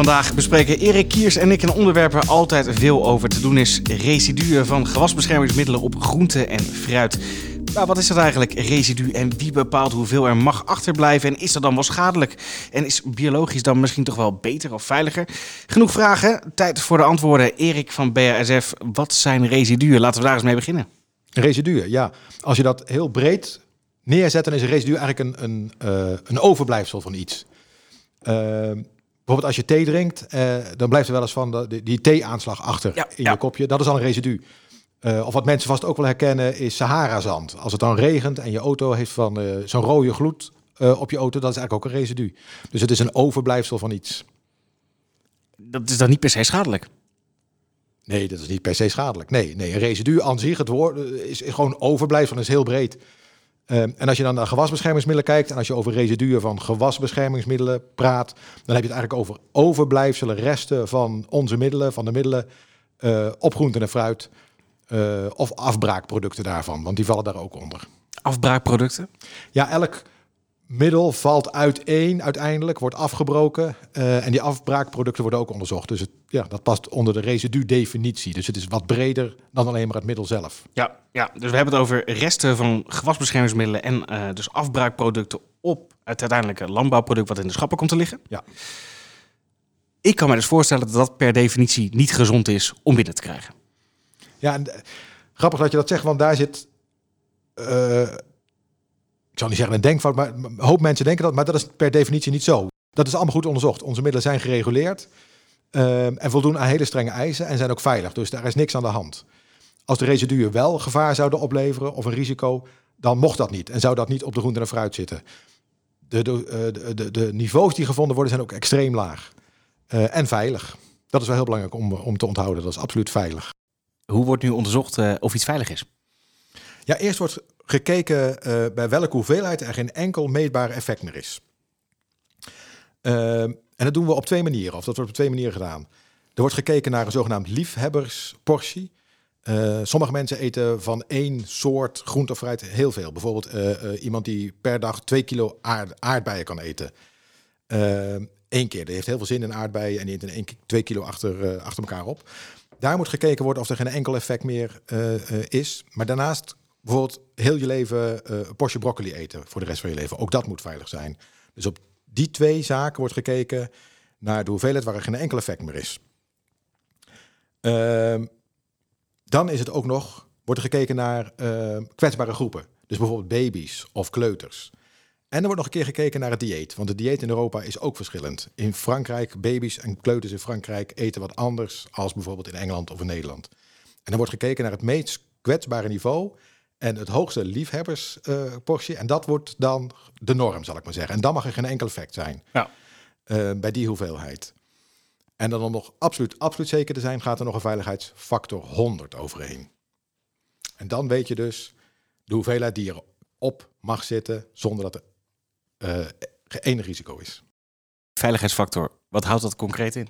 Vandaag bespreken Erik Kiers en ik een onderwerp waar altijd veel over te doen is. Residuen van gewasbeschermingsmiddelen op groente en fruit. Maar wat is dat eigenlijk, residu, en wie bepaalt hoeveel er mag achterblijven? En is dat dan wel schadelijk? En is biologisch dan misschien toch wel beter of veiliger? Genoeg vragen, tijd voor de antwoorden. Erik van BASF, wat zijn residuen? Laten we daar eens mee beginnen. Residuen, ja. Als je dat heel breed neerzet, dan is een residu eigenlijk een, een, uh, een overblijfsel van iets. Uh, bijvoorbeeld als je thee drinkt, uh, dan blijft er wel eens van de, die thee-aanslag achter Ja, in ja. je kopje. Dat is al een residu. Uh, of wat mensen vast ook wel herkennen is Sahara-zand. Als het dan regent en je auto heeft van uh, zo'n rode gloed op je auto, dat is eigenlijk ook een residu. Dus het is een overblijfsel van iets. Dat is dan niet per se schadelijk. Nee, dat is niet per se schadelijk. Nee, nee een residu aan zich, het woord is gewoon overblijfsel, is heel breed. Um, en als je dan naar gewasbeschermingsmiddelen kijkt en als je over residuen van gewasbeschermingsmiddelen praat, dan heb je het eigenlijk over overblijfselen, resten van onze middelen, van de middelen uh, op groenten en fruit. Uh, of afbraakproducten daarvan, want die vallen daar ook onder. Afbraakproducten? Ja, elk middel valt uiteen uiteindelijk, wordt afgebroken. Uh, en die afbraakproducten worden ook onderzocht. Dus het, ja, dat past onder de residu-definitie. Dus het is wat breder dan alleen maar het middel zelf. Ja, ja, dus we hebben het over resten van gewasbeschermingsmiddelen en uh, dus afbraakproducten op het uiteindelijke landbouwproduct wat in de schappen komt te liggen. Ja. Ik kan me dus voorstellen dat dat per definitie niet gezond is om binnen te krijgen. Ja, en, uh, grappig dat je dat zegt, want daar zit. Uh, zal niet zeggen een denkfout, maar een hoop mensen denken dat, maar dat is per definitie niet zo. Dat is allemaal goed onderzocht. Onze middelen zijn gereguleerd uh, en voldoen aan hele strenge eisen en zijn ook veilig. Dus daar is niks aan de hand. Als de residuen wel gevaar zouden opleveren of een risico, dan mocht dat niet en zou dat niet op de groente en fruit zitten. De, de, de, de, niveaus die gevonden worden zijn ook extreem laag uh, en veilig. Dat is wel heel belangrijk om, om te onthouden. Dat is absoluut veilig. Hoe wordt nu onderzocht uh, of iets veilig is? Ja, eerst wordt gekeken uh, bij welke hoeveelheid er geen enkel meetbaar effect meer is. Uh, en dat doen we op twee manieren, of dat wordt op twee manieren gedaan. Er wordt gekeken naar een zogenaamd liefhebbersportie. Uh, sommige mensen eten van één soort groente of fruit heel veel. Bijvoorbeeld iemand die per dag twee kilo aard aardbeien kan eten. Eén keer, die heeft heel veel zin in aardbeien en die eet in één, twee kilo achter, achter elkaar op. Daar moet gekeken worden of er geen enkel effect meer is. Maar daarnaast bijvoorbeeld heel je leven uh, een portie broccoli eten voor de rest van je leven. Ook dat moet veilig zijn. Dus op die twee zaken wordt gekeken naar de hoeveelheid waar er geen enkel effect meer is. Ehm, dan is het ook nog, wordt er gekeken naar kwetsbare groepen. Dus bijvoorbeeld baby's of kleuters. En er wordt nog een keer gekeken naar het dieet. Want het dieet in Europa is ook verschillend. In Frankrijk, baby's en kleuters in Frankrijk eten wat anders als bijvoorbeeld in Engeland of in Nederland. En dan wordt gekeken naar het meest kwetsbare niveau en het hoogste liefhebbersportie. Uh, en dat wordt dan de norm, zal ik maar zeggen. En dan mag er geen enkel effect zijn ja. uh, bij die hoeveelheid. En dan om nog absoluut, absoluut zeker te zijn, gaat er nog een veiligheidsfactor 100 overheen. En dan weet je dus de hoeveelheid die erop mag zitten zonder dat er uh, enig risico is. Veiligheidsfactor, wat houdt dat concreet in?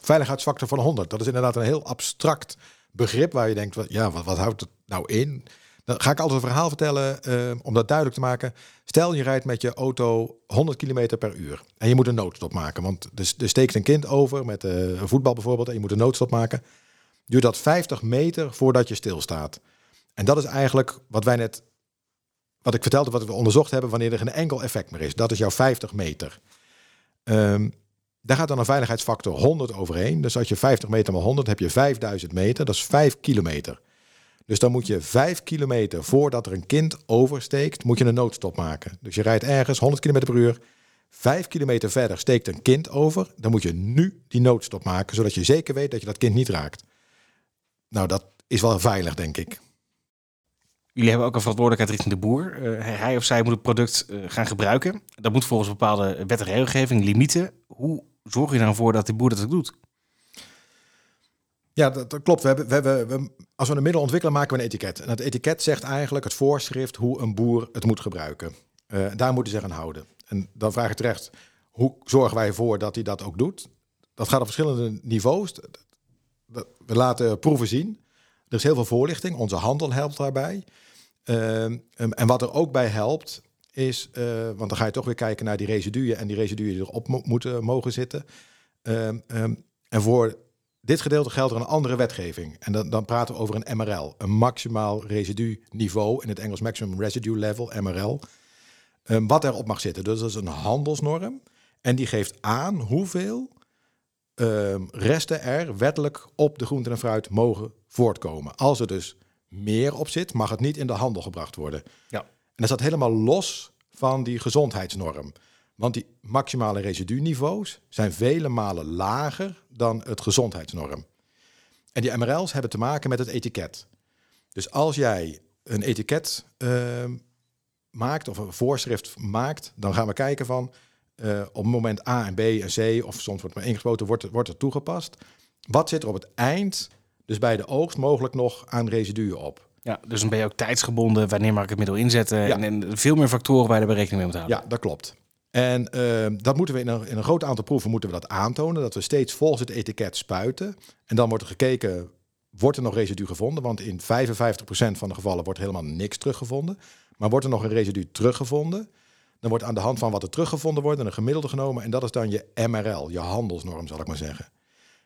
Veiligheidsfactor van 100, dat is inderdaad een heel abstract begrip waar je denkt, wat, ja, wat, wat houdt het nou in? Dan ga ik altijd een verhaal vertellen uh, om dat duidelijk te maken. Stel je rijdt met je auto 100 km per uur en je moet een noodstop maken. Want er, steekt een kind over met uh, voetbal bijvoorbeeld en je moet een noodstop maken. Duurt dat 50 meter voordat je stilstaat. En dat is eigenlijk wat wij net wat ik vertelde, wat we onderzocht hebben, wanneer er geen enkel effect meer is. Dat is jouw 50 meter. Um, daar gaat dan een veiligheidsfactor 100 overheen. Dus als je 50 meter maar 100, heb je 5000 meter. Dat is 5 kilometer. Dus dan moet je 5 kilometer voordat er een kind oversteekt, moet je een noodstop maken. Dus je rijdt ergens 100 km per uur. 5 kilometer verder steekt een kind over. Dan moet je nu die noodstop maken, zodat je zeker weet dat je dat kind niet raakt. Nou, dat is wel veilig, denk ik. Jullie hebben ook een verantwoordelijkheid richting de boer. Uh, hij of zij moet het product uh, gaan gebruiken. Dat moet volgens bepaalde wet en regelgeving, limieten. Hoe zorg je dan voor dat de boer dat ook doet? Ja, dat, klopt. We hebben, we hebben, we, als we een middel ontwikkelen, maken we een etiket. En dat etiket zegt eigenlijk het voorschrift hoe een boer het moet gebruiken. Uh, daar moet hij zich aan houden. En dan vraag ik terecht, hoe zorgen wij ervoor dat hij dat ook doet? Dat gaat op verschillende niveaus. We laten proeven zien. Er is heel veel voorlichting. Onze handel helpt daarbij. Uh, en wat er ook bij helpt, is, uh, want dan ga je toch weer kijken naar die residuen en die residuen die erop mo moeten mogen zitten. Ehm, ehm, en voor dit gedeelte geldt er een andere wetgeving. En dan, dan praten we over een MRL, een maximaal residu niveau, in het Engels maximum residue level, MRL. Ehm, wat erop mag zitten. Dus dat is een handelsnorm. En die geeft aan hoeveel ehm, resten er wettelijk op de groente en fruit mogen voortkomen. Als er dus meer op zit, mag het niet in de handel gebracht worden. Ja. En dat staat helemaal los van die gezondheidsnorm. Want die maximale residuniveaus zijn vele malen lager dan het gezondheidsnorm. En die MRL's hebben te maken met het etiket. Dus als jij een etiket ehm, maakt of een voorschrift maakt, dan gaan we kijken van eh, op het moment A en B en C, of soms wordt maar ingespoten, wordt, wordt er toegepast. Wat zit er op het eind, dus bij de oogst, mogelijk nog aan residuen op? Ja, dus dan ben je ook tijdsgebonden. Wanneer mag ik het middel inzetten? Ja. En, en veel meer factoren bij rekening mee moet houden. Ja, dat klopt. En eh, dat moeten we in een, in een groot aantal proeven moeten we dat aantonen, dat we steeds volgens het etiket spuiten. En dan wordt er gekeken, wordt er nog residu gevonden? Want in 55% van de gevallen wordt helemaal niks teruggevonden. Maar wordt er nog een residu teruggevonden? Dan wordt aan de hand van wat er teruggevonden wordt een gemiddelde genomen. En dat is dan je MRL, je handelsnorm zal ik maar zeggen.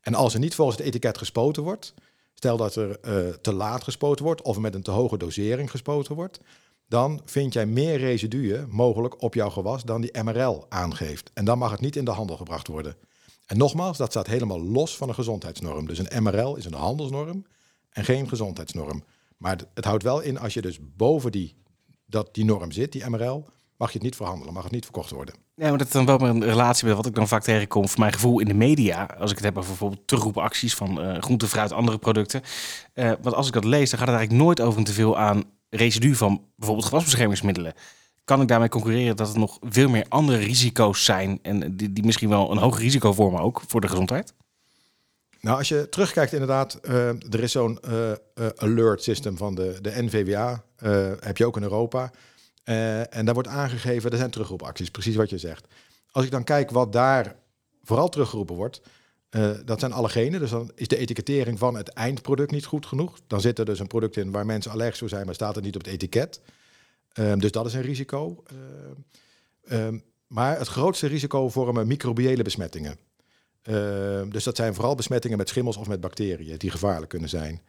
En als er niet volgens het etiket gespoten wordt, stel dat er eh, te laat gespoten wordt of met een te hoge dosering gespoten wordt, dan vind jij meer residuen mogelijk op jouw gewas dan die MRL aangeeft. En dan mag het niet in de handel gebracht worden. En nogmaals, dat staat helemaal los van een gezondheidsnorm. Dus een MRL is een handelsnorm en geen gezondheidsnorm. Maar het- houdt wel in, als je dus boven die, dat die norm zit, die MRL, mag je het niet verhandelen, mag het niet verkocht worden. Ja, maar dat is dan wel een relatie met wat ik dan vaak tegenkom. Voor mijn gevoel in de media. Als ik het heb over bijvoorbeeld terugroepacties van eh groente, fruit, andere producten. Eh, want als ik dat lees, dan gaat het eigenlijk nooit over een teveel aan residu van bijvoorbeeld gewasbeschermingsmiddelen. Kan ik daarmee concurreren dat er nog veel meer andere risico's zijn. En die, die misschien wel een hoger risico vormen ook voor de gezondheid? Nou, als je terugkijkt inderdaad, eh, er is zo'n eh, eh, alert system van de, de NVWA, heb je ook in Europa. En daar wordt aangegeven, er zijn terugroepacties, precies wat je zegt. Als ik dan kijk wat daar vooral teruggeroepen wordt, eh, dat zijn allergenen. Dus dan is de etikettering van het eindproduct niet goed genoeg. Dan zit er dus een product in waar mensen allergisch voor zijn, maar staat er niet op het etiket. Ehm, dus dat is een risico. Ehm, ehm, maar het grootste risico vormen microbiële besmettingen. Dus dat zijn vooral besmettingen met schimmels of met bacteriën die gevaarlijk kunnen zijn.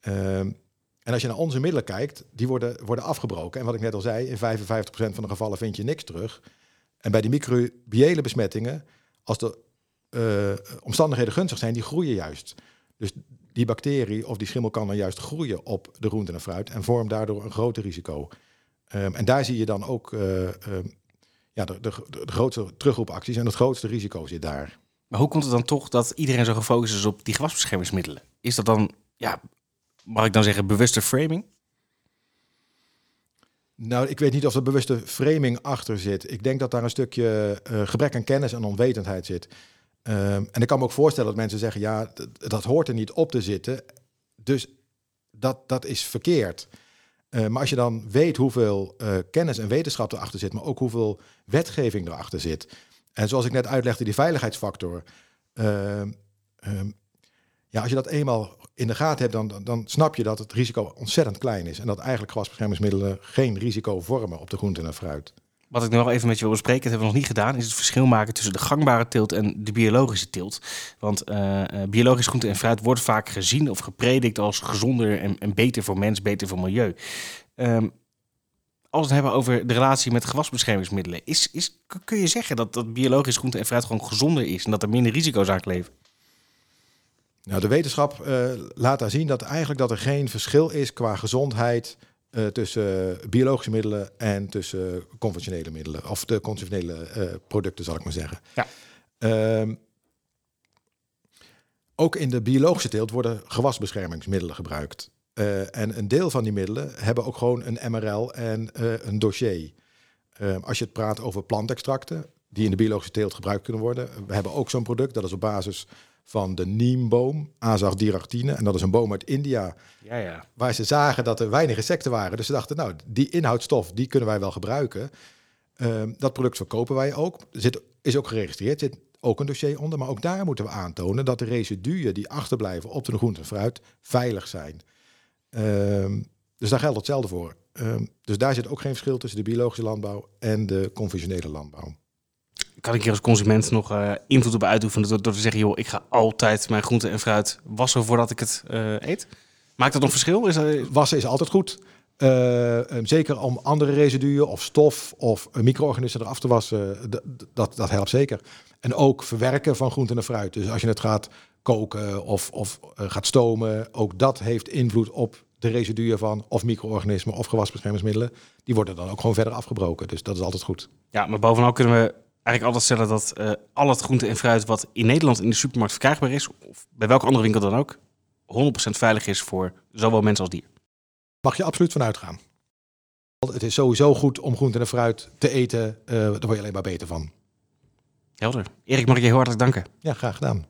En als je naar onze middelen kijkt, die worden, worden afgebroken. En wat ik net al zei, in 55% van de gevallen vind je niks terug. En bij die microbiële besmettingen, als de eh, omstandigheden gunstig zijn, die groeien juist. Dus die bacterie of die schimmel kan dan juist groeien op de groente en fruit en vormt daardoor een groter risico. Ehm, en daar zie je dan ook eh, ehm, ja, de, de, de, de grootste terugroepacties en het grootste risico zit daar. Maar hoe komt het dan toch dat iedereen zo gefocust is op die gewasbeschermingsmiddelen? Is dat dan, ja, mag ik dan zeggen, bewuste framing? Nou, ik weet niet of er bewuste framing achter zit. Ik denk dat daar een stukje eh, gebrek aan kennis en onwetendheid zit. Ehm, en ik kan me ook voorstellen dat mensen zeggen, ja, dat hoort er niet op te zitten. Dus dat, dat is verkeerd. Eh, maar als je dan weet hoeveel eh, kennis en wetenschap erachter zit, maar ook hoeveel wetgeving erachter zit. En zoals ik net uitlegde, die veiligheidsfactor. ehm, ehm, ja, als je dat eenmaal in de gaten hebt, dan, dan, snap je dat het risico ontzettend klein is. En dat eigenlijk gewasbeschermingsmiddelen geen risico vormen op de groente en fruit. Wat ik nog even met je wil bespreken, dat hebben we nog niet gedaan, is het verschil maken tussen de gangbare teelt en de biologische teelt. Want eh, eh, biologisch groente en fruit wordt vaak gezien of gepredikt als gezonder en, en beter voor mens, beter voor milieu. Ehm, als we het hebben over de relatie met gewasbeschermingsmiddelen, is, is, kun je zeggen dat, dat biologisch groente en fruit gewoon gezonder is en dat er minder risico's aan kleven? Nou, de wetenschap eh, laat daar zien dat eigenlijk dat er geen verschil is qua gezondheid eh, tussen biologische middelen en tussen conventionele middelen. Of de conventionele eh, producten, zal ik maar zeggen. Ja. Ehm, ook in de biologische teelt worden gewasbeschermingsmiddelen gebruikt. Eh, en een deel van die middelen hebben ook gewoon een MRL en een dossier. Ehm, als je het praat over plantextracten, die in de biologische teelt gebruikt kunnen worden. We hebben ook zo'n product, dat is op basis van de neemboom, Azadirachtina. En dat is een boom uit India, Ja, ja. waar ze zagen dat er weinig insecten waren. Dus ze dachten, nou, die inhoudstof, die kunnen wij wel gebruiken. Ehm, dat product verkopen wij ook. Zit, is ook geregistreerd, zit ook een dossier onder. Maar ook daar moeten we aantonen dat de residuen die achterblijven op de groente en fruit veilig zijn. Ehm, dus daar geldt hetzelfde voor. Ehm, dus daar zit ook geen verschil tussen de biologische landbouw en de conventionele landbouw. Kan ik hier als consument nog uh, invloed op uitoefenen door, door, te zeggen, joh, ik ga altijd mijn groente en fruit wassen voordat ik het uh, eet? Maakt dat nog verschil? Is dat... Wassen is altijd goed. Uh, zeker om andere residuen of stof of micro-organismen eraf te wassen, dat, dat helpt zeker. En ook verwerken van groenten en fruit. Dus als je het gaat koken of, of gaat stomen, ook dat heeft invloed op de residuen van of micro-organismen of gewasbeschermingsmiddelen. Die worden dan ook gewoon verder afgebroken. Dus dat is altijd goed. Ja, maar bovenal kunnen we eigenlijk altijd stellen dat uh, al het groente en fruit wat in Nederland in de supermarkt verkrijgbaar is, of bij welke andere winkel dan ook, 100% veilig is voor zowel mensen als dier. Mag je absoluut vanuit gaan. Het is sowieso goed om groente en fruit te eten. Uh, daar word je alleen maar beter van. Helder. Erik, mag ik je heel hartelijk danken. Ja, graag gedaan.